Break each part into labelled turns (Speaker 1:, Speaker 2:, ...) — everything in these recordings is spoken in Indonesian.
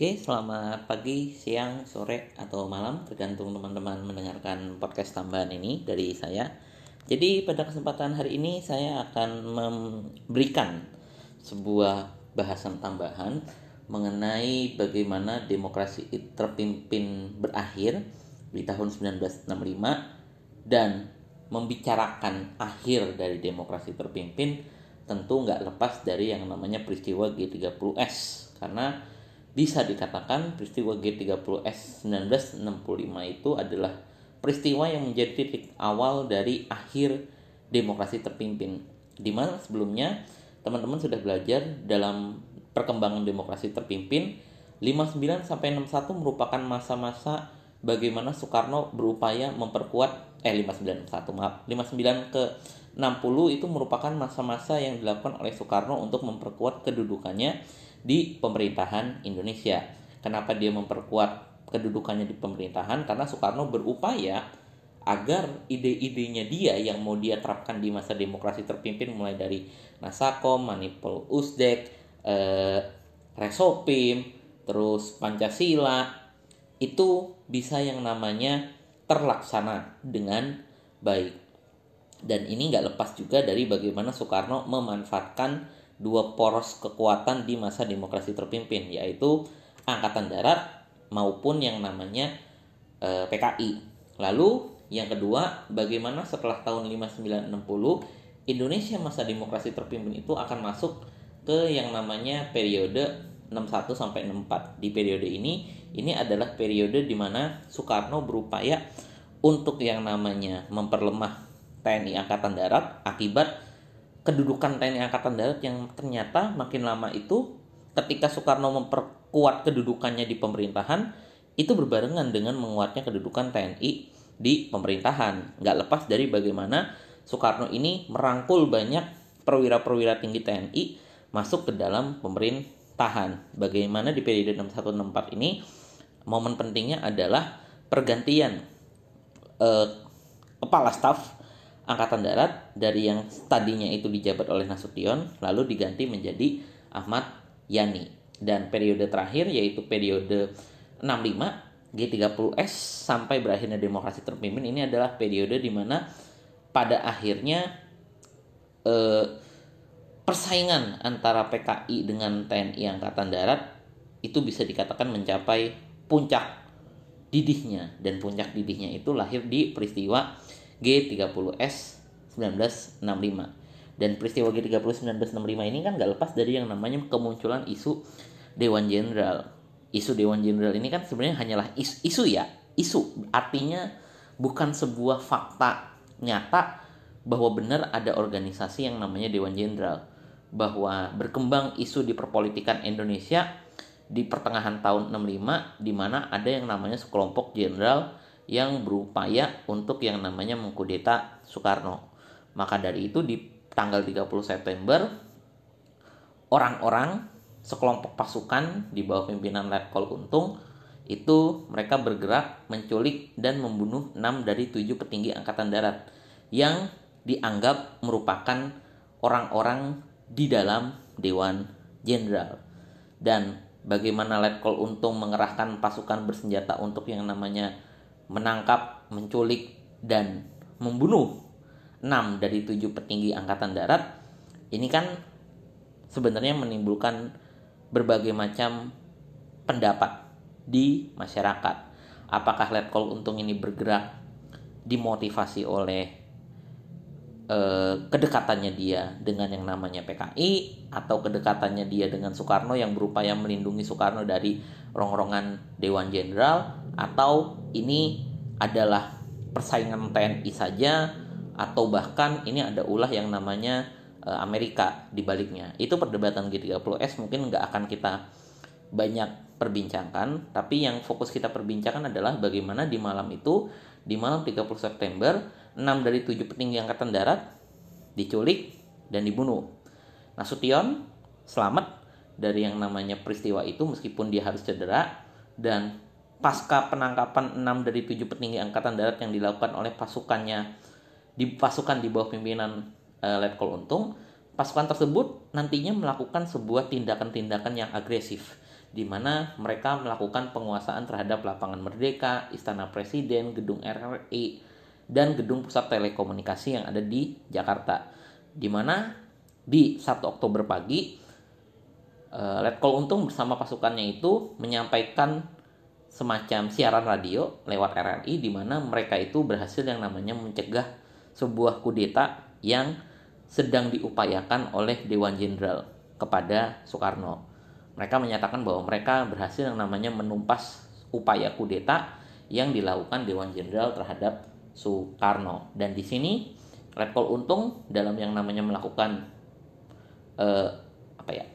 Speaker 1: Oke, selamat pagi, siang, sore, atau malam, tergantung teman-teman mendengarkan podcast tambahan ini dari saya. Jadi, pada kesempatan hari ini saya akan memberikan sebuah bahasan tambahan mengenai bagaimana demokrasi terpimpin berakhir di tahun 1965 dan membicarakan akhir dari demokrasi terpimpin tentu nggak lepas dari yang namanya peristiwa G30S karena bisa dikatakan peristiwa G30S 1965 itu adalah peristiwa yang menjadi titik awal dari akhir demokrasi terpimpin. Di mana sebelumnya teman-teman sudah belajar dalam perkembangan demokrasi terpimpin 59 sampai 61 merupakan masa-masa bagaimana Soekarno berupaya memperkuat eh 59 61 maaf 59 ke 60 itu merupakan masa-masa yang dilakukan oleh Soekarno untuk memperkuat kedudukannya di pemerintahan Indonesia. Kenapa dia memperkuat kedudukannya di pemerintahan? Karena Soekarno berupaya agar ide-idenya dia yang mau dia terapkan di masa demokrasi terpimpin mulai dari Nasakom, Manipul Usdek, eh, Resopim, terus Pancasila itu bisa yang namanya terlaksana dengan baik. Dan ini nggak lepas juga dari bagaimana Soekarno memanfaatkan dua poros kekuatan di masa demokrasi terpimpin yaitu angkatan darat maupun yang namanya e, eh, PKI. Lalu yang kedua, bagaimana setelah tahun 5960 Indonesia masa demokrasi terpimpin itu akan masuk ke yang namanya periode 61 sampai 64. Di periode ini ini adalah periode di mana Soekarno berupaya untuk yang namanya memperlemah TNI Angkatan Darat akibat kedudukan TNI Angkatan Darat yang ternyata makin lama itu ketika Soekarno memperkuat kedudukannya di pemerintahan itu berbarengan dengan menguatnya kedudukan TNI di pemerintahan. Nggak lepas dari bagaimana Soekarno ini merangkul banyak perwira-perwira tinggi TNI masuk ke dalam pemerintahan. Bagaimana di periode 6164 ini momen pentingnya adalah pergantian eh, kepala staf Angkatan Darat dari yang tadinya itu dijabat oleh Nasution lalu diganti menjadi Ahmad Yani. Dan periode terakhir yaitu periode 65 G30S sampai berakhirnya demokrasi terpimpin ini adalah periode di mana pada akhirnya eh, persaingan antara PKI dengan TNI Angkatan Darat itu bisa dikatakan mencapai puncak didihnya. Dan puncak didihnya itu lahir di peristiwa G30S 1965. Dan peristiwa G30 1965 ini kan gak lepas dari yang namanya kemunculan isu Dewan Jenderal. Isu Dewan Jenderal ini kan sebenarnya hanyalah isu, isu ya, isu. Artinya bukan sebuah fakta nyata bahwa benar ada organisasi yang namanya Dewan Jenderal. Bahwa berkembang isu di perpolitikan Indonesia di pertengahan tahun 65 di mana ada yang namanya sekelompok jenderal yang berupaya untuk yang namanya mengkudeta Soekarno. Maka dari itu di tanggal 30 September orang-orang sekelompok pasukan di bawah pimpinan Letkol Untung itu mereka bergerak menculik dan membunuh 6 dari 7 petinggi angkatan darat yang dianggap merupakan orang-orang di dalam Dewan Jenderal. Dan bagaimana Letkol Untung mengerahkan pasukan bersenjata untuk yang namanya menangkap, menculik, dan membunuh 6 dari 7 petinggi angkatan darat ini kan sebenarnya menimbulkan berbagai macam pendapat di masyarakat. Apakah Letkol Untung ini bergerak dimotivasi oleh eh, kedekatannya dia dengan yang namanya PKI atau kedekatannya dia dengan Soekarno yang berupaya melindungi Soekarno dari rongrongan Dewan Jenderal atau ini adalah persaingan TNI saja atau bahkan ini ada ulah yang namanya uh, Amerika di baliknya. Itu perdebatan G30S mungkin nggak akan kita banyak perbincangkan, tapi yang fokus kita perbincangkan adalah bagaimana di malam itu, di malam 30 September, 6 dari 7 petinggi angkatan darat diculik dan dibunuh. Nasution selamat dari yang namanya peristiwa itu meskipun dia harus cedera dan pasca penangkapan 6 dari 7 petinggi angkatan darat yang dilakukan oleh pasukannya di pasukan di bawah pimpinan uh, Letkol Untung, pasukan tersebut nantinya melakukan sebuah tindakan-tindakan yang agresif di mana mereka melakukan penguasaan terhadap lapangan Merdeka, Istana Presiden, Gedung RRI, dan Gedung Pusat Telekomunikasi yang ada di Jakarta. Di mana di 1 Oktober pagi, uh, Letkol Untung bersama pasukannya itu menyampaikan semacam siaran radio lewat RRI di mana mereka itu berhasil yang namanya mencegah sebuah kudeta yang sedang diupayakan oleh Dewan Jenderal kepada Soekarno. Mereka menyatakan bahwa mereka berhasil yang namanya menumpas upaya kudeta yang dilakukan Dewan Jenderal terhadap Soekarno. Dan di sini Letkol Untung dalam yang namanya melakukan eh, apa ya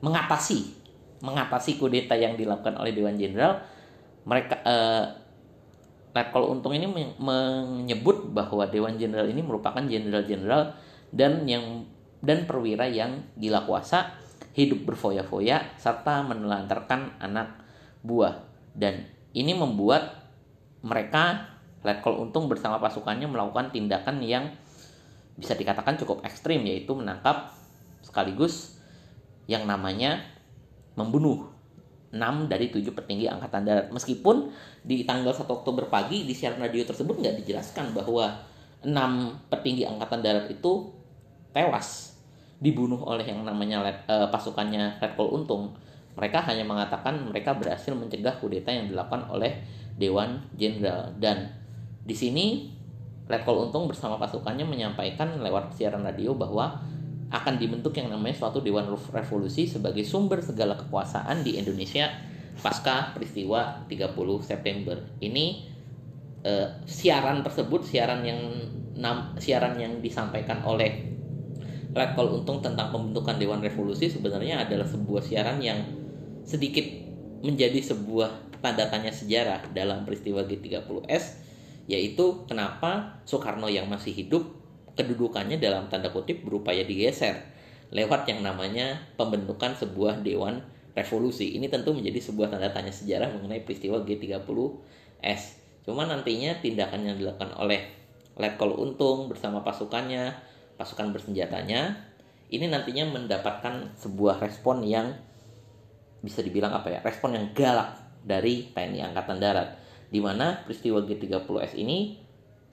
Speaker 1: mengatasi mengatasi kudeta yang dilakukan oleh Dewan Jenderal mereka eh, Letkol Untung ini menyebut bahwa Dewan Jenderal ini merupakan jenderal-jenderal dan yang dan perwira yang gila kuasa hidup berfoya-foya, serta menelantarkan anak buah. Dan ini membuat mereka Letkol Untung bersama pasukannya melakukan tindakan yang bisa dikatakan cukup ekstrim yaitu menangkap sekaligus yang namanya membunuh 6 dari 7 petinggi angkatan darat. Meskipun di tanggal 1 Oktober pagi di siaran radio tersebut nggak dijelaskan bahwa 6 petinggi angkatan darat itu tewas dibunuh oleh yang namanya uh, pasukannya Letkol Untung. Mereka hanya mengatakan mereka berhasil mencegah kudeta yang dilakukan oleh Dewan Jenderal dan di sini Letkol Untung bersama pasukannya menyampaikan lewat siaran radio bahwa akan dibentuk yang namanya suatu Dewan Revolusi sebagai sumber segala kekuasaan di Indonesia pasca peristiwa 30 September. Ini uh, siaran tersebut siaran yang siaran yang disampaikan oleh Letkol Untung tentang pembentukan Dewan Revolusi sebenarnya adalah sebuah siaran yang sedikit menjadi sebuah tanda tanya sejarah dalam peristiwa G30S yaitu kenapa Soekarno yang masih hidup kedudukannya dalam tanda kutip berupaya digeser lewat yang namanya pembentukan sebuah Dewan Revolusi. Ini tentu menjadi sebuah tanda tanya sejarah mengenai peristiwa G30S. Cuma nantinya tindakan yang dilakukan oleh Letkol Untung bersama pasukannya pasukan bersenjatanya ini nantinya mendapatkan sebuah respon yang bisa dibilang apa ya respon yang galak dari TNI Angkatan Darat di mana peristiwa G30S ini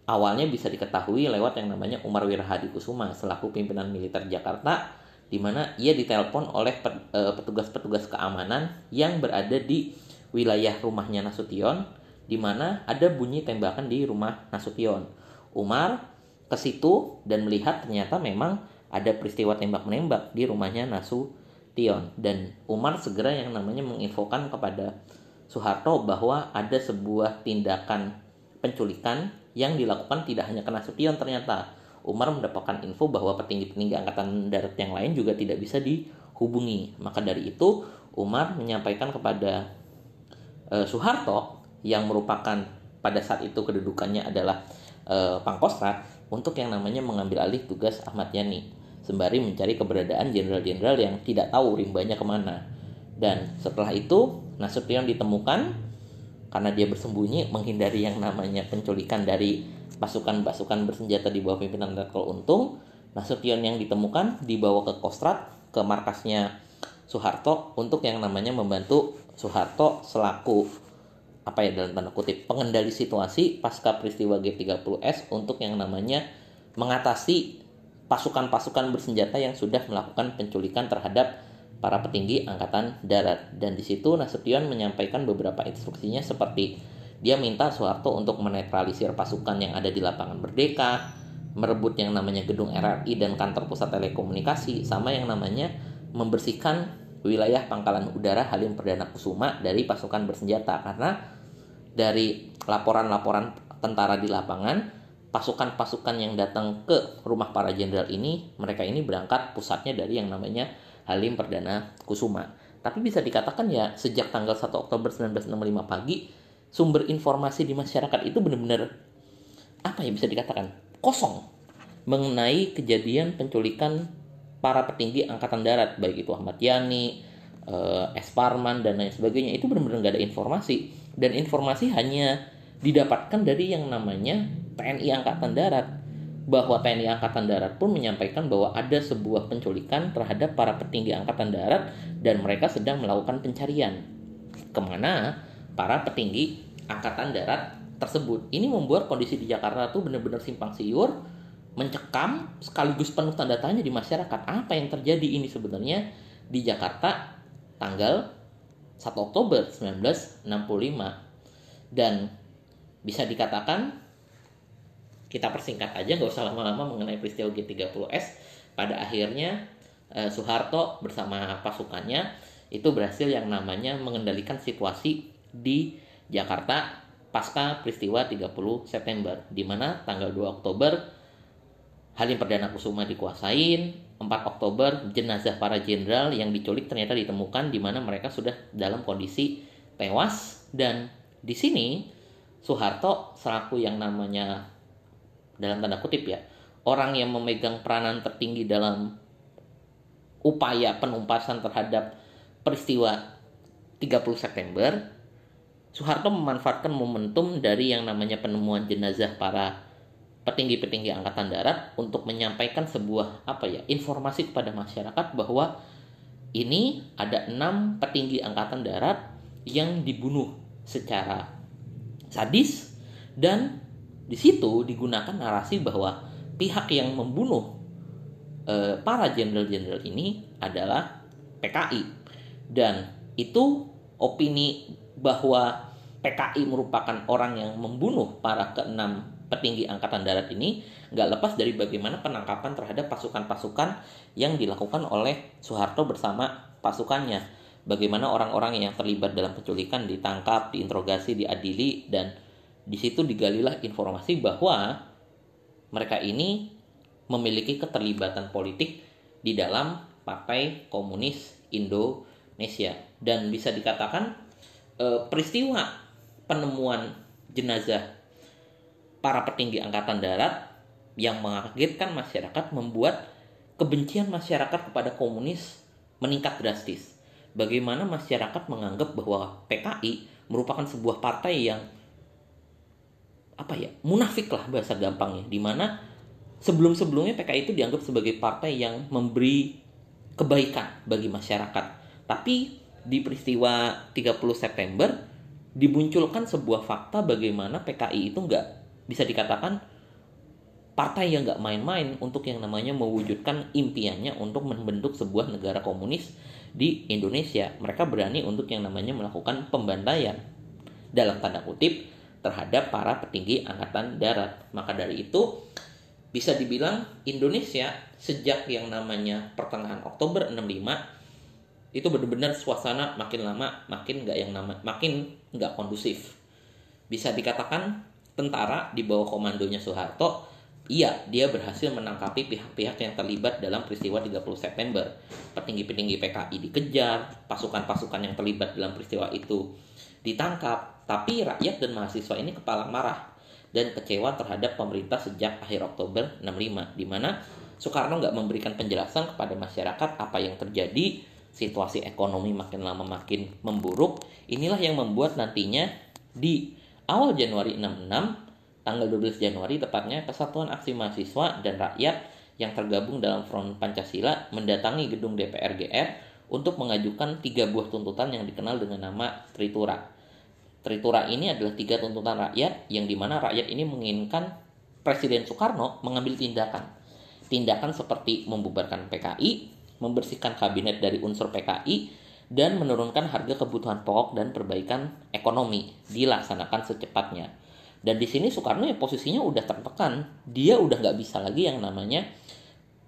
Speaker 1: awalnya bisa diketahui lewat yang namanya Umar Wirahadi Kusuma selaku pimpinan militer Jakarta di mana ia ditelepon oleh e, petugas-petugas keamanan yang berada di wilayah rumahnya Nasution di mana ada bunyi tembakan di rumah Nasution. Umar ke situ dan melihat ternyata memang ada peristiwa tembak menembak di rumahnya Nasu Tion dan Umar segera yang namanya menginfokan kepada Soeharto bahwa ada sebuah tindakan penculikan yang dilakukan tidak hanya ke Nasution ternyata Umar mendapatkan info bahwa petinggi-petinggi angkatan darat yang lain juga tidak bisa dihubungi maka dari itu Umar menyampaikan kepada uh, Soeharto yang merupakan pada saat itu kedudukannya adalah uh, Pangkostrat untuk yang namanya mengambil alih tugas Ahmad Yani sembari mencari keberadaan jenderal-jenderal yang tidak tahu rimbanya ke mana. Dan setelah itu Nasution ditemukan karena dia bersembunyi menghindari yang namanya penculikan dari pasukan-pasukan bersenjata di bawah pimpinan Letkol Untung. Nasution yang ditemukan dibawa ke Kostrat ke markasnya Soeharto untuk yang namanya membantu Soeharto selaku apa ya dalam tanda kutip pengendali situasi pasca peristiwa G30S untuk yang namanya mengatasi pasukan-pasukan bersenjata yang sudah melakukan penculikan terhadap para petinggi angkatan darat. Dan di situ Nasution menyampaikan beberapa instruksinya seperti dia minta Soeharto untuk menetralisir pasukan yang ada di lapangan Merdeka, merebut yang namanya gedung RRI dan kantor pusat telekomunikasi, sama yang namanya membersihkan wilayah pangkalan udara Halim Perdana Kusuma dari pasukan bersenjata. Karena dari laporan-laporan tentara di lapangan, pasukan-pasukan yang datang ke rumah para jenderal ini, mereka ini berangkat pusatnya dari yang namanya Halim Perdana Kusuma. Tapi bisa dikatakan ya sejak tanggal 1 Oktober 1965 pagi, sumber informasi di masyarakat itu benar-benar apa ya bisa dikatakan kosong mengenai kejadian penculikan para petinggi angkatan darat baik itu Ahmad Yani, uh, S. Parman dan lain sebagainya itu benar-benar nggak ada informasi dan informasi hanya didapatkan dari yang namanya TNI Angkatan Darat bahwa TNI Angkatan Darat pun menyampaikan bahwa ada sebuah penculikan terhadap para petinggi Angkatan Darat dan mereka sedang melakukan pencarian ke mana para petinggi Angkatan Darat tersebut. Ini membuat kondisi di Jakarta tuh benar-benar simpang siur, mencekam, sekaligus penuh tanda tanya di masyarakat. Apa yang terjadi ini sebenarnya di Jakarta tanggal 1 Oktober 1965 dan bisa dikatakan kita persingkat aja nggak usah lama-lama mengenai peristiwa G30S pada akhirnya eh, Soeharto bersama pasukannya itu berhasil yang namanya mengendalikan situasi di Jakarta pasca peristiwa 30 September di mana tanggal 2 Oktober Halim Perdana Kusuma dikuasain. 4 Oktober jenazah para jenderal yang diculik ternyata ditemukan di mana mereka sudah dalam kondisi tewas. Dan di sini Soeharto selaku yang namanya dalam tanda kutip ya orang yang memegang peranan tertinggi dalam upaya penumpasan terhadap peristiwa 30 September Soeharto memanfaatkan momentum dari yang namanya penemuan jenazah para petinggi-petinggi angkatan darat untuk menyampaikan sebuah apa ya informasi kepada masyarakat bahwa ini ada enam petinggi angkatan darat yang dibunuh secara sadis dan di situ digunakan narasi bahwa pihak yang membunuh e, para jenderal-jenderal ini adalah PKI dan itu opini bahwa PKI merupakan orang yang membunuh para keenam petinggi angkatan darat ini nggak lepas dari bagaimana penangkapan terhadap pasukan-pasukan yang dilakukan oleh Soeharto bersama pasukannya. Bagaimana orang-orang yang terlibat dalam penculikan ditangkap, diinterogasi, diadili, dan di situ digalilah informasi bahwa mereka ini memiliki keterlibatan politik di dalam Partai Komunis Indonesia dan bisa dikatakan eh, peristiwa penemuan jenazah para petinggi angkatan darat yang mengagetkan masyarakat membuat kebencian masyarakat kepada komunis meningkat drastis. Bagaimana masyarakat menganggap bahwa PKI merupakan sebuah partai yang apa ya munafik lah bahasa gampangnya. Di mana sebelum sebelumnya PKI itu dianggap sebagai partai yang memberi kebaikan bagi masyarakat. Tapi di peristiwa 30 September dimunculkan sebuah fakta bagaimana PKI itu nggak bisa dikatakan partai yang nggak main-main untuk yang namanya mewujudkan impiannya untuk membentuk sebuah negara komunis di Indonesia. Mereka berani untuk yang namanya melakukan pembantaian. Dalam tanda kutip terhadap para petinggi angkatan darat. Maka dari itu bisa dibilang Indonesia sejak yang namanya pertengahan Oktober 65 itu benar-benar suasana makin lama makin nggak yang nama makin nggak kondusif. Bisa dikatakan tentara di bawah komandonya Soeharto Iya, dia berhasil menangkapi pihak-pihak yang terlibat dalam peristiwa 30 September. Petinggi-petinggi PKI dikejar, pasukan-pasukan yang terlibat dalam peristiwa itu ditangkap, tapi rakyat dan mahasiswa ini kepala marah dan kecewa terhadap pemerintah sejak akhir Oktober 65 di mana Soekarno nggak memberikan penjelasan kepada masyarakat apa yang terjadi. Situasi ekonomi makin lama makin memburuk. Inilah yang membuat nantinya di awal Januari 66 tanggal 12 Januari tepatnya Kesatuan Aksi Mahasiswa dan Rakyat yang tergabung dalam Front Pancasila mendatangi gedung DPR GR untuk mengajukan tiga buah tuntutan yang dikenal dengan nama Tritura Tritura ini adalah tiga tuntutan rakyat yang di mana rakyat ini menginginkan Presiden Soekarno mengambil tindakan. Tindakan seperti membubarkan PKI, membersihkan kabinet dari unsur PKI, dan menurunkan harga kebutuhan pokok dan perbaikan ekonomi dilaksanakan secepatnya. Dan di sini Soekarno ya posisinya udah tertekan, dia udah nggak bisa lagi yang namanya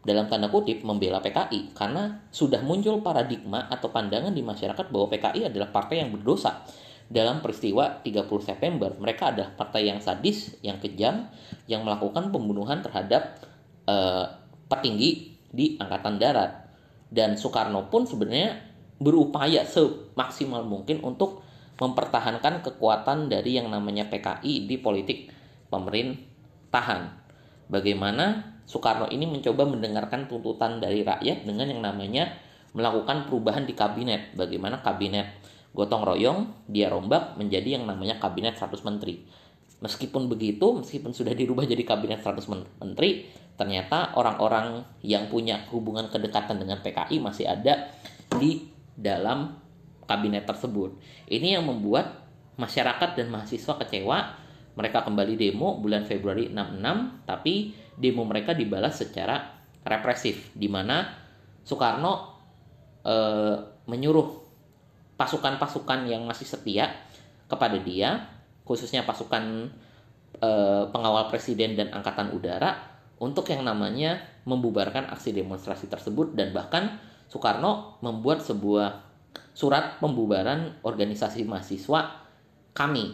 Speaker 1: dalam tanda kutip membela PKI karena sudah muncul paradigma atau pandangan di masyarakat bahwa PKI adalah partai yang berdosa dalam peristiwa 30 September. Mereka adalah partai yang sadis, yang kejam, yang melakukan pembunuhan terhadap uh, petinggi di Angkatan Darat. Dan Soekarno pun sebenarnya berupaya semaksimal mungkin untuk mempertahankan kekuatan dari yang namanya PKI di politik pemerintahan. Bagaimana Soekarno ini mencoba mendengarkan tuntutan dari rakyat dengan yang namanya melakukan perubahan di kabinet. Bagaimana kabinet gotong royong dia rombak menjadi yang namanya kabinet 100 menteri. Meskipun begitu, meskipun sudah dirubah jadi kabinet 100 menteri, ternyata orang-orang yang punya hubungan kedekatan dengan PKI masih ada di dalam kabinet tersebut. Ini yang membuat masyarakat dan mahasiswa kecewa. Mereka kembali demo bulan Februari 66, tapi demo mereka dibalas secara represif, di mana Soekarno e, menyuruh pasukan-pasukan yang masih setia kepada dia khususnya pasukan e, pengawal presiden dan angkatan udara untuk yang namanya membubarkan aksi demonstrasi tersebut dan bahkan Soekarno membuat sebuah surat pembubaran organisasi mahasiswa kami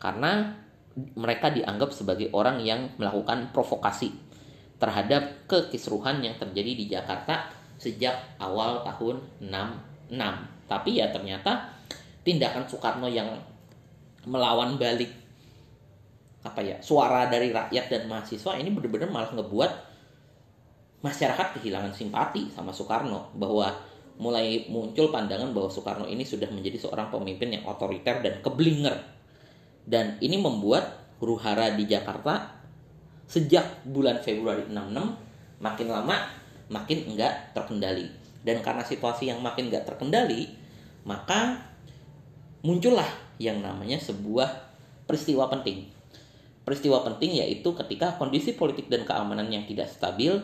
Speaker 1: karena mereka dianggap sebagai orang yang melakukan provokasi terhadap kekisruhan yang terjadi di Jakarta sejak awal tahun 66. Tapi ya ternyata tindakan Soekarno yang melawan balik apa ya suara dari rakyat dan mahasiswa ini benar-benar malah ngebuat masyarakat kehilangan simpati sama Soekarno. Bahwa mulai muncul pandangan bahwa Soekarno ini sudah menjadi seorang pemimpin yang otoriter dan keblinger. Dan ini membuat huru hara di Jakarta sejak bulan Februari 66 makin lama makin enggak terkendali dan karena situasi yang makin enggak terkendali maka muncullah yang namanya sebuah peristiwa penting. Peristiwa penting yaitu ketika kondisi politik dan keamanan yang tidak stabil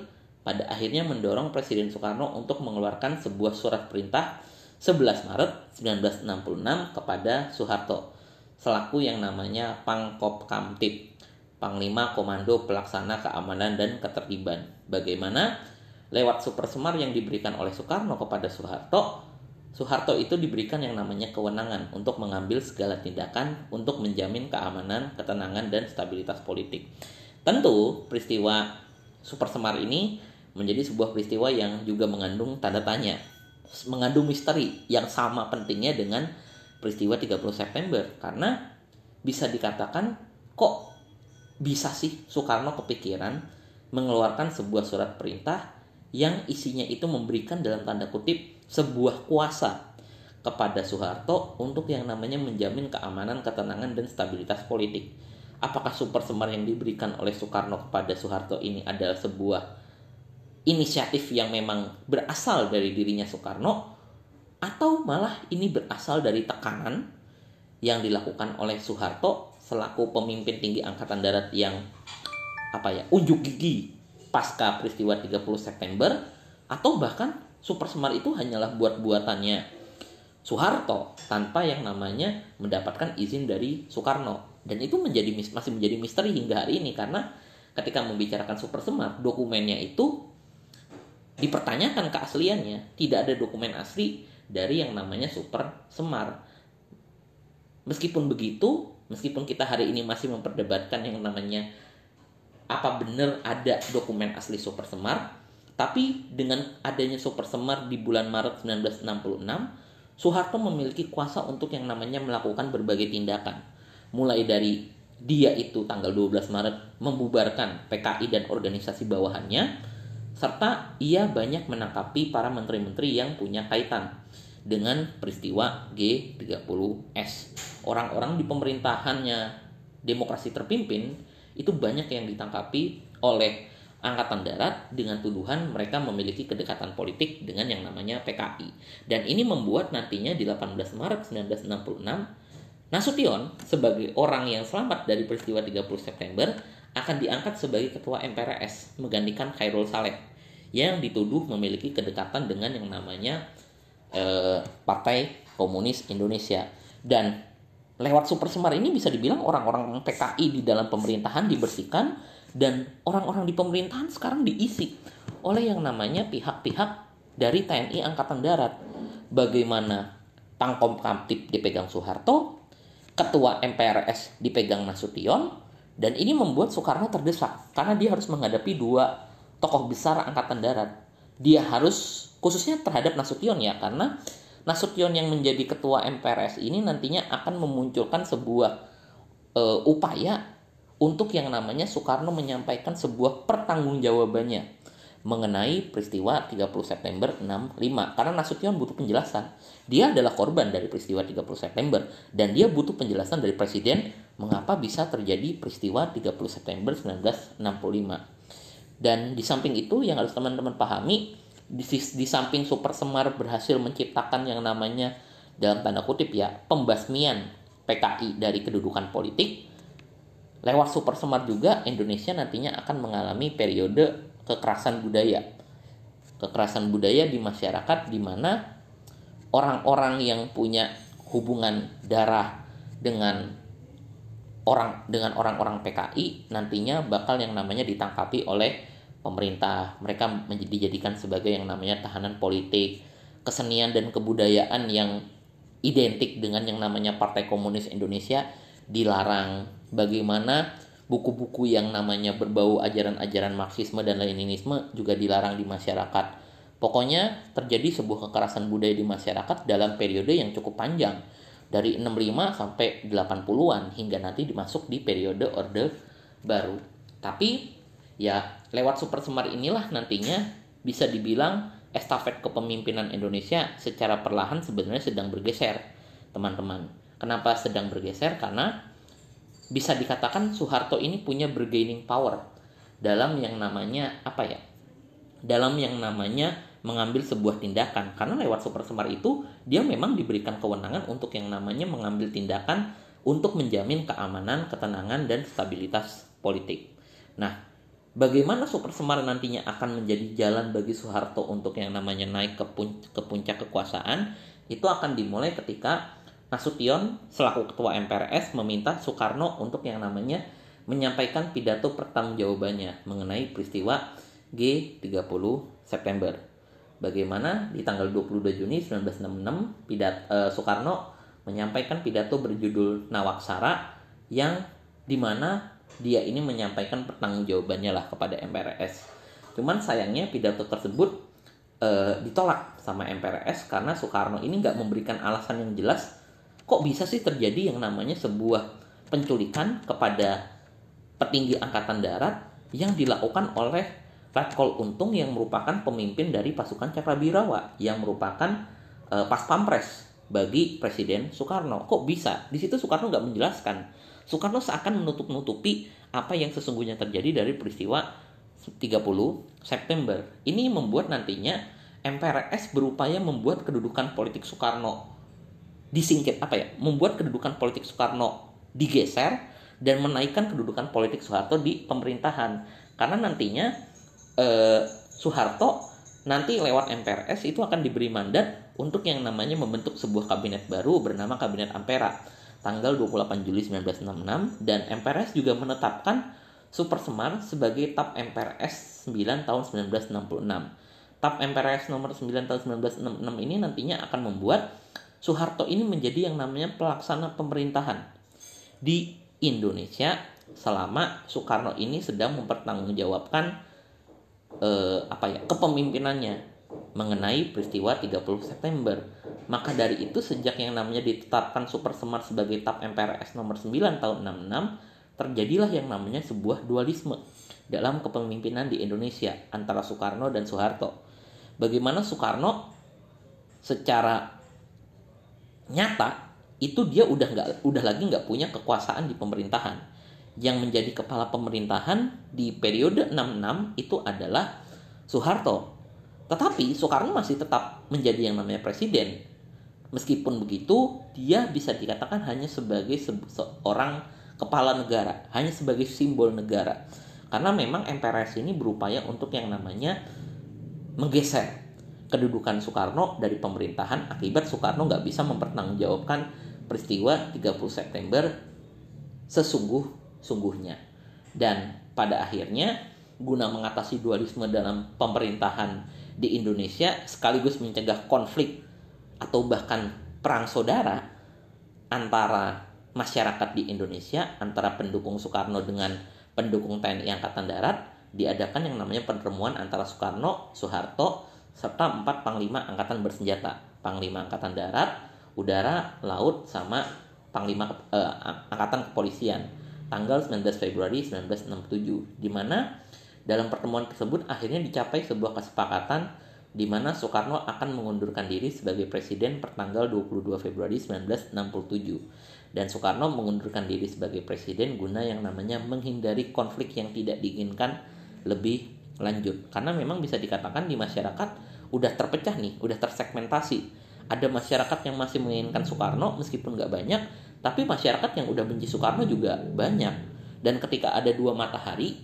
Speaker 1: pada akhirnya mendorong Presiden Soekarno untuk mengeluarkan sebuah surat perintah 11 Maret 1966 kepada Soeharto selaku yang namanya Pangkop Kamtip, Panglima Komando Pelaksana Keamanan dan Ketertiban. Bagaimana lewat super semar yang diberikan oleh Soekarno kepada Soeharto, Soeharto itu diberikan yang namanya kewenangan untuk mengambil segala tindakan untuk menjamin keamanan, ketenangan, dan stabilitas politik. Tentu, peristiwa Super Semar ini menjadi sebuah peristiwa yang juga mengandung tanda tanya, mengandung misteri yang sama pentingnya dengan peristiwa 30 September karena bisa dikatakan kok bisa sih Soekarno kepikiran mengeluarkan sebuah surat perintah yang isinya itu memberikan dalam tanda kutip sebuah kuasa kepada Soeharto untuk yang namanya menjamin keamanan, ketenangan, dan stabilitas politik. Apakah super semar yang diberikan oleh Soekarno kepada Soeharto ini adalah sebuah inisiatif yang memang berasal dari dirinya Soekarno atau malah ini berasal dari tekanan yang dilakukan oleh Soeharto selaku pemimpin tinggi angkatan darat yang apa ya unjuk gigi pasca peristiwa 30 September atau bahkan Super Semar itu hanyalah buat-buatannya. Soeharto tanpa yang namanya mendapatkan izin dari Soekarno. Dan itu menjadi masih menjadi misteri hingga hari ini karena ketika membicarakan Super Semar dokumennya itu dipertanyakan keasliannya. Tidak ada dokumen asli dari yang namanya Super Semar. Meskipun begitu meskipun kita hari ini masih memperdebatkan yang namanya apa benar ada dokumen asli Super Semar tapi dengan adanya Super Semar di bulan Maret 1966, Soeharto memiliki kuasa untuk yang namanya melakukan berbagai tindakan. Mulai dari dia itu tanggal 12 Maret membubarkan PKI dan organisasi bawahannya, serta ia banyak menangkapi para menteri-menteri yang punya kaitan dengan peristiwa G30S. Orang-orang di pemerintahannya demokrasi terpimpin itu banyak yang ditangkapi oleh Angkatan Darat dengan tuduhan mereka memiliki kedekatan politik dengan yang namanya PKI. Dan ini membuat nantinya di 18 Maret 1966 Nasution sebagai orang yang selamat dari peristiwa 30 September akan diangkat sebagai ketua MPRS menggantikan Khairul Saleh yang dituduh memiliki kedekatan dengan yang namanya eh, Partai Komunis Indonesia dan lewat Super Semar ini bisa dibilang orang-orang PKI di dalam pemerintahan dibersihkan dan orang-orang di pemerintahan sekarang diisi oleh yang namanya pihak-pihak dari TNI Angkatan Darat. Bagaimana Pangkom Kamtip dipegang Soeharto, Ketua MPRS dipegang Nasution, dan ini membuat Soekarno terdesak karena dia harus menghadapi dua tokoh besar Angkatan Darat. Dia harus khususnya terhadap Nasution ya karena Nasution yang menjadi ketua MPRS ini nantinya akan memunculkan sebuah uh, upaya untuk yang namanya Soekarno menyampaikan sebuah pertanggungjawabannya mengenai peristiwa 30 September 65 karena Nasution butuh penjelasan. Dia adalah korban dari peristiwa 30 September dan dia butuh penjelasan dari presiden mengapa bisa terjadi peristiwa 30 September 1965 dan di samping itu yang harus teman-teman pahami di, di samping Super Semar berhasil menciptakan yang namanya dalam tanda kutip ya pembasmian PKI dari kedudukan politik lewat Super Semar juga Indonesia nantinya akan mengalami periode kekerasan budaya. Kekerasan budaya di masyarakat di mana orang-orang yang punya hubungan darah dengan orang dengan orang-orang PKI nantinya bakal yang namanya ditangkapi oleh pemerintah. Mereka dijadikan sebagai yang namanya tahanan politik, kesenian dan kebudayaan yang identik dengan yang namanya Partai Komunis Indonesia dilarang. Bagaimana buku-buku yang namanya berbau ajaran-ajaran Marxisme dan Leninisme juga dilarang di masyarakat. Pokoknya terjadi sebuah kekerasan budaya di masyarakat dalam periode yang cukup panjang dari 65 sampai 80-an hingga nanti dimasuk di periode Orde Baru. Tapi ya lewat Super Semar inilah nantinya bisa dibilang estafet kepemimpinan Indonesia secara perlahan sebenarnya sedang bergeser, teman-teman. Kenapa sedang bergeser? Karena bisa dikatakan Soeharto ini punya bargaining power dalam yang namanya apa ya? Dalam yang namanya mengambil sebuah tindakan karena lewat super semar itu dia memang diberikan kewenangan untuk yang namanya mengambil tindakan untuk menjamin keamanan, ketenangan dan stabilitas politik. Nah, bagaimana super semar nantinya akan menjadi jalan bagi Soeharto untuk yang namanya naik ke, puncak kekuasaan itu akan dimulai ketika Nasution selaku ketua MPRS meminta Soekarno untuk yang namanya menyampaikan pidato pertanggungjawabannya mengenai peristiwa G30 September. Bagaimana di tanggal 22 Juni 1966 pidat, eh, Soekarno menyampaikan pidato berjudul Nawaksara yang di mana dia ini menyampaikan pertanggungjawabannya lah kepada MPRS. Cuman sayangnya pidato tersebut eh, ditolak sama MPRS karena Soekarno ini nggak memberikan alasan yang jelas kok bisa sih terjadi yang namanya sebuah penculikan kepada petinggi angkatan darat yang dilakukan oleh Letkol Untung yang merupakan pemimpin dari pasukan Cakrabirawa yang merupakan uh, pas pampres bagi Presiden Soekarno. Kok bisa? Di situ Soekarno nggak menjelaskan. Soekarno seakan menutup-nutupi apa yang sesungguhnya terjadi dari peristiwa 30 September. Ini membuat nantinya MPRS berupaya membuat kedudukan politik Soekarno disingkir apa ya membuat kedudukan politik Soekarno digeser dan menaikkan kedudukan politik Soeharto di pemerintahan karena nantinya eh, Soeharto nanti lewat MPRS itu akan diberi mandat untuk yang namanya membentuk sebuah kabinet baru bernama Kabinet Ampera tanggal 28 Juli 1966 dan MPRS juga menetapkan Super Semar sebagai TAP MPRS 9 tahun 1966. TAP MPRS nomor 9 tahun 1966 ini nantinya akan membuat Soeharto ini menjadi yang namanya pelaksana pemerintahan di Indonesia selama Soekarno ini sedang mempertanggungjawabkan eh, apa ya kepemimpinannya mengenai peristiwa 30 September. Maka dari itu sejak yang namanya ditetapkan Super Semar sebagai TAP MPRS nomor 9 tahun 66 terjadilah yang namanya sebuah dualisme dalam kepemimpinan di Indonesia antara Soekarno dan Soeharto. Bagaimana Soekarno secara nyata itu dia udah nggak udah lagi nggak punya kekuasaan di pemerintahan. Yang menjadi kepala pemerintahan di periode 66 itu adalah Soeharto. Tetapi Soekarno masih tetap menjadi yang namanya presiden meskipun begitu dia bisa dikatakan hanya sebagai seorang kepala negara hanya sebagai simbol negara karena memang MPRS ini berupaya untuk yang namanya menggeser kedudukan Soekarno dari pemerintahan akibat Soekarno nggak bisa mempertanggungjawabkan peristiwa 30 September sesungguh-sungguhnya. Dan pada akhirnya guna mengatasi dualisme dalam pemerintahan di Indonesia sekaligus mencegah konflik atau bahkan perang saudara antara masyarakat di Indonesia antara pendukung Soekarno dengan pendukung TNI Angkatan Darat diadakan yang namanya pertemuan antara Soekarno, Soeharto, serta empat panglima angkatan bersenjata, panglima angkatan darat, udara, laut, sama panglima eh, angkatan kepolisian. Tanggal 19 Februari 1967 di mana dalam pertemuan tersebut akhirnya dicapai sebuah kesepakatan di mana Soekarno akan mengundurkan diri sebagai presiden pertanggal 22 Februari 1967 dan Soekarno mengundurkan diri sebagai presiden guna yang namanya menghindari konflik yang tidak diinginkan lebih lanjut. Karena memang bisa dikatakan di masyarakat udah terpecah nih udah tersegmentasi. Ada masyarakat yang masih menginginkan Soekarno meskipun nggak banyak tapi masyarakat yang udah benci Soekarno juga banyak. Dan ketika ada dua matahari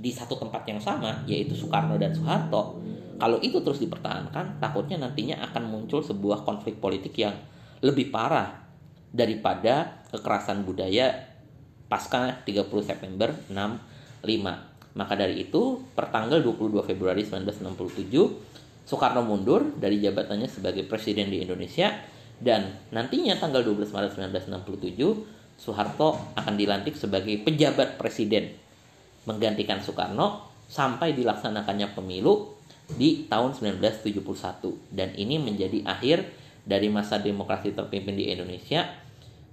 Speaker 1: di satu tempat yang sama yaitu Soekarno dan Soeharto kalau itu terus dipertahankan takutnya nantinya akan muncul sebuah konflik politik yang lebih parah daripada kekerasan budaya pasca 30 September 65. Maka dari itu, pertanggal 22 Februari 1967, Soekarno mundur dari jabatannya sebagai presiden di Indonesia dan nantinya tanggal 12 Maret 1967, Soeharto akan dilantik sebagai pejabat presiden menggantikan Soekarno sampai dilaksanakannya pemilu di tahun 1971 dan ini menjadi akhir dari masa demokrasi terpimpin di Indonesia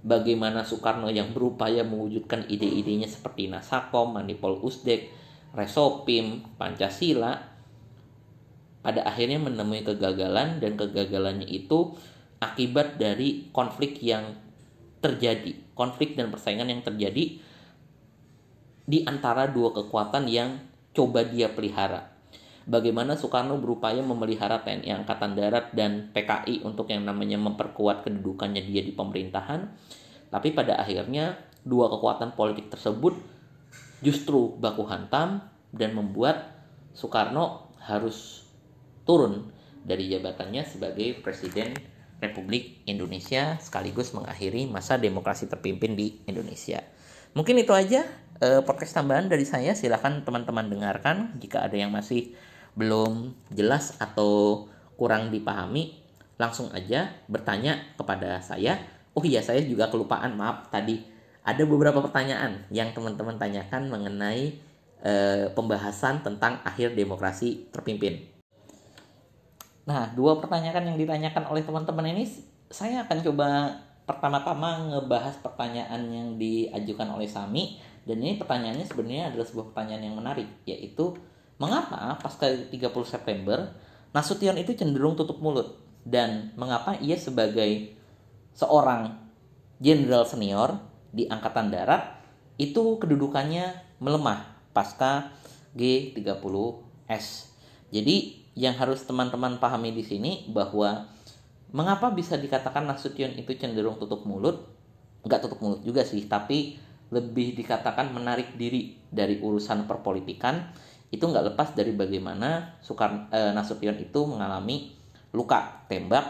Speaker 1: bagaimana Soekarno yang berupaya mewujudkan ide-idenya seperti Nasakom, Manipol Usdek, Resopim, Pancasila pada akhirnya menemui kegagalan dan kegagalannya itu akibat dari konflik yang terjadi, konflik dan persaingan yang terjadi di antara dua kekuatan yang coba dia pelihara. Bagaimana Soekarno berupaya memelihara TNI Angkatan Darat dan PKI untuk yang namanya memperkuat kedudukannya dia di pemerintahan. Tapi pada akhirnya dua kekuatan politik tersebut justru baku hantam dan membuat Soekarno harus turun dari jabatannya sebagai Presiden Republik Indonesia sekaligus mengakhiri masa demokrasi terpimpin di Indonesia. Mungkin itu aja eh, podcast tambahan dari saya. Silahkan teman-teman dengarkan jika ada yang masih belum jelas atau kurang dipahami, langsung aja bertanya kepada saya. Oh iya, saya juga kelupaan, maaf tadi ada beberapa pertanyaan yang teman-teman tanyakan mengenai e, pembahasan tentang akhir demokrasi terpimpin. Nah, dua pertanyaan yang ditanyakan oleh teman-teman ini saya akan coba pertama-tama ngebahas pertanyaan yang diajukan oleh Sami dan ini pertanyaannya sebenarnya adalah sebuah pertanyaan yang menarik yaitu Mengapa pasca 30 September Nasution itu cenderung tutup mulut dan mengapa ia sebagai seorang jenderal senior di angkatan darat itu kedudukannya melemah pasca G30S. Jadi yang harus teman-teman pahami di sini bahwa mengapa bisa dikatakan Nasution itu cenderung tutup mulut? Enggak tutup mulut juga sih, tapi lebih dikatakan menarik diri dari urusan perpolitikan itu nggak lepas dari bagaimana Soekarno eh, Nasution itu mengalami luka tembak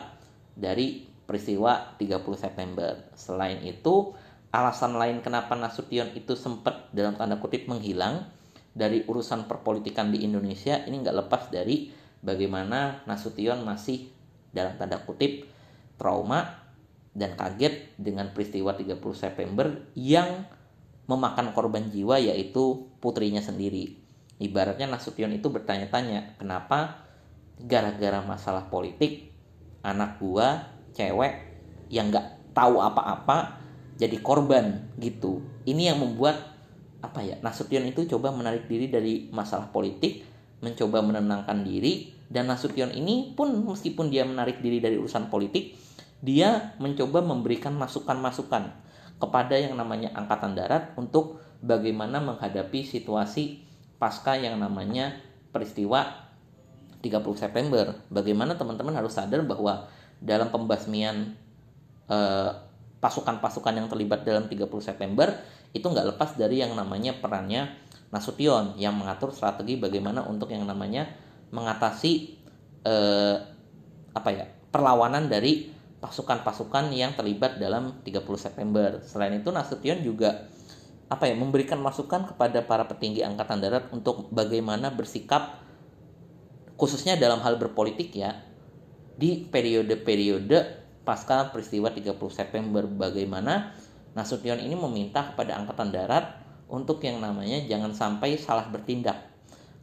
Speaker 1: dari peristiwa 30 September. Selain itu, alasan lain kenapa Nasution itu sempat dalam tanda kutip menghilang dari urusan perpolitikan di Indonesia ini nggak lepas dari bagaimana Nasution masih dalam tanda kutip trauma dan kaget dengan peristiwa 30 September yang memakan korban jiwa yaitu putrinya sendiri Ibaratnya Nasution itu bertanya-tanya, kenapa gara-gara masalah politik anak gua cewek yang nggak tahu apa-apa jadi korban gitu. Ini yang membuat apa ya Nasution itu coba menarik diri dari masalah politik, mencoba menenangkan diri dan Nasution ini pun meskipun dia menarik diri dari urusan politik, dia mencoba memberikan masukan-masukan kepada yang namanya angkatan darat untuk bagaimana menghadapi situasi pasca yang namanya peristiwa 30 September. Bagaimana teman-teman harus sadar bahwa dalam pembasmian eh, pasukan-pasukan yang terlibat dalam 30 September itu nggak lepas dari yang namanya perannya Nasution yang mengatur strategi bagaimana untuk yang namanya mengatasi eh, apa ya perlawanan dari pasukan-pasukan yang terlibat dalam 30 September. Selain itu Nasution juga apa ya memberikan masukan kepada para petinggi angkatan darat untuk bagaimana bersikap khususnya dalam hal berpolitik ya. Di periode-periode pasca peristiwa 30 September bagaimana Nasution ini meminta kepada angkatan darat untuk yang namanya jangan sampai salah bertindak.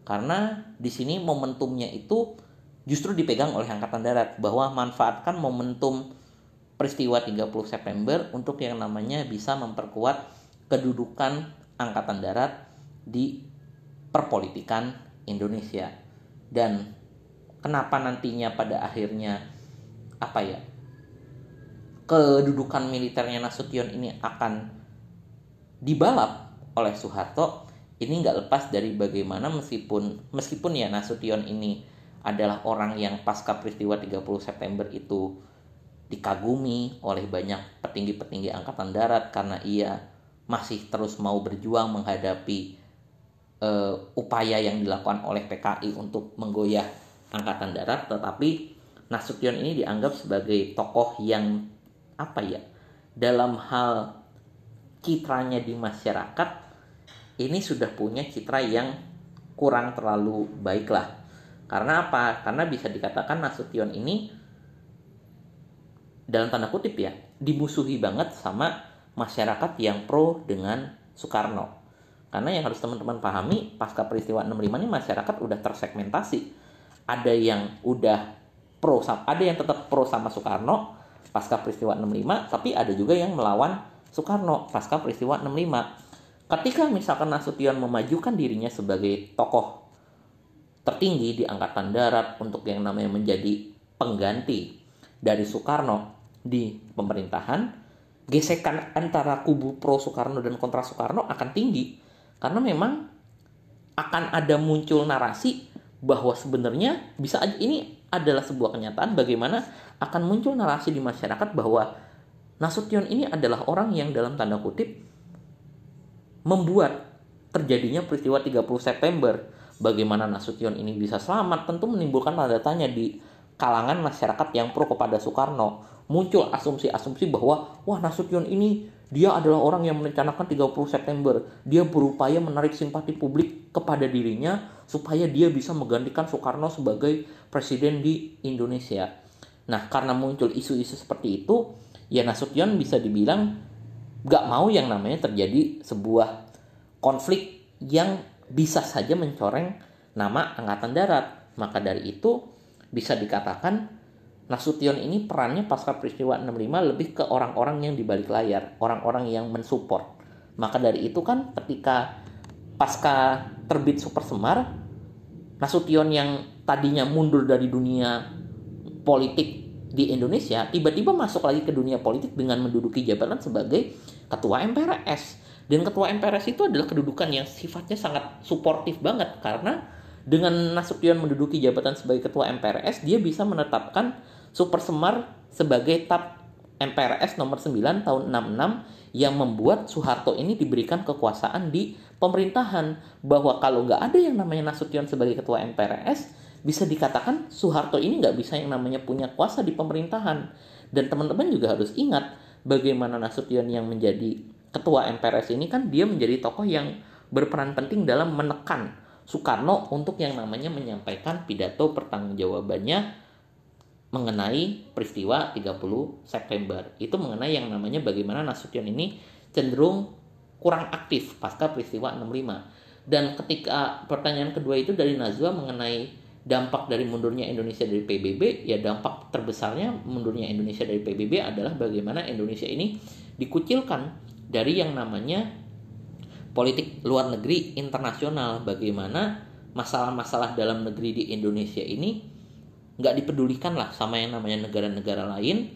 Speaker 1: Karena di sini momentumnya itu justru dipegang oleh angkatan darat bahwa manfaatkan momentum peristiwa 30 September untuk yang namanya bisa memperkuat kedudukan angkatan darat di perpolitikan Indonesia. Dan kenapa nantinya pada akhirnya apa ya kedudukan militernya Nasution ini akan dibalap oleh Soeharto ini nggak lepas dari bagaimana meskipun meskipun ya Nasution ini adalah orang yang pasca peristiwa 30 September itu dikagumi oleh banyak petinggi-petinggi angkatan darat karena ia masih terus mau berjuang menghadapi uh, upaya yang dilakukan oleh PKI untuk menggoyah angkatan darat tetapi Nasution ini dianggap sebagai tokoh yang apa ya dalam hal citranya di masyarakat ini sudah punya citra yang kurang terlalu baik lah karena apa? Karena bisa dikatakan Nasution ini dalam tanda kutip ya dimusuhi banget sama masyarakat yang pro dengan Soekarno. Karena yang harus teman-teman pahami pasca peristiwa 65 ini masyarakat udah tersegmentasi. Ada yang udah pro ada yang tetap pro sama Soekarno pasca peristiwa 65 tapi ada juga yang melawan Soekarno pasca peristiwa 65 ketika misalkan Nasution memajukan dirinya sebagai tokoh tertinggi di angkatan darat untuk yang namanya menjadi pengganti dari Soekarno di pemerintahan gesekan antara kubu pro Soekarno dan kontra Soekarno akan tinggi karena memang akan ada muncul narasi bahwa sebenarnya bisa ini adalah sebuah kenyataan bagaimana akan muncul narasi di masyarakat bahwa Nasution ini adalah orang yang dalam tanda kutip membuat terjadinya peristiwa 30 September. Bagaimana Nasution ini bisa selamat tentu menimbulkan tanda tanya di kalangan masyarakat yang pro kepada Soekarno. Muncul asumsi-asumsi bahwa wah Nasution ini dia adalah orang yang merencanakan 30 September. Dia berupaya menarik simpati publik kepada dirinya supaya dia bisa menggantikan Soekarno sebagai presiden di Indonesia. Nah, karena muncul isu-isu seperti itu, ya Nasution bisa dibilang gak mau yang namanya terjadi sebuah konflik yang bisa saja mencoreng nama Angkatan Darat. Maka dari itu bisa dikatakan Nasution ini perannya pasca peristiwa 65 lebih ke orang-orang yang di balik layar, orang-orang yang mensupport. Maka dari itu kan ketika pasca terbit Super Semar, Nasution yang tadinya mundur dari dunia politik di Indonesia tiba-tiba masuk lagi ke dunia politik dengan menduduki jabatan sebagai ketua MPRS dan ketua MPRS itu adalah kedudukan yang sifatnya sangat suportif banget karena dengan Nasution menduduki jabatan sebagai ketua MPRS dia bisa menetapkan Super Semar sebagai TAP MPRS nomor 9 tahun 66 yang membuat Soeharto ini diberikan kekuasaan di pemerintahan bahwa kalau nggak ada yang namanya Nasution sebagai ketua MPRS bisa dikatakan Soeharto ini nggak bisa yang namanya punya kuasa di pemerintahan. Dan teman-teman juga harus ingat bagaimana Nasution yang menjadi ketua MPRS ini kan dia menjadi tokoh yang berperan penting dalam menekan Soekarno untuk yang namanya menyampaikan pidato pertanggungjawabannya mengenai peristiwa 30 September. Itu mengenai yang namanya bagaimana Nasution ini cenderung kurang aktif pasca peristiwa 65. Dan ketika pertanyaan kedua itu dari Nazwa mengenai dampak dari mundurnya Indonesia dari PBB ya dampak terbesarnya mundurnya Indonesia dari PBB adalah bagaimana Indonesia ini dikucilkan dari yang namanya politik luar negeri internasional bagaimana masalah-masalah dalam negeri di Indonesia ini nggak dipedulikan lah sama yang namanya negara-negara lain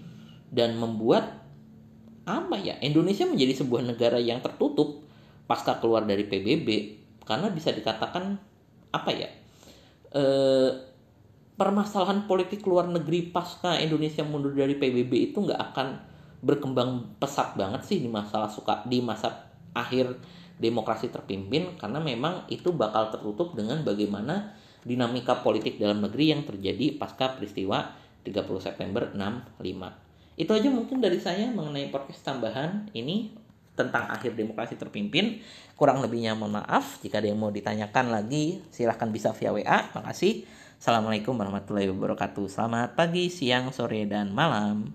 Speaker 1: dan membuat apa ya Indonesia menjadi sebuah negara yang tertutup pasca keluar dari PBB karena bisa dikatakan apa ya eh, permasalahan politik luar negeri pasca Indonesia mundur dari PBB itu nggak akan berkembang pesat banget sih di masalah suka di masa akhir demokrasi terpimpin. Karena memang itu bakal tertutup dengan bagaimana dinamika politik dalam negeri yang terjadi pasca peristiwa 30 September 65. Itu aja mungkin dari saya mengenai podcast tambahan ini tentang akhir demokrasi terpimpin. Kurang lebihnya mohon maaf. Jika ada yang mau ditanyakan lagi, silahkan bisa via WA. Makasih. Assalamualaikum warahmatullahi wabarakatuh. Selamat pagi, siang, sore, dan malam.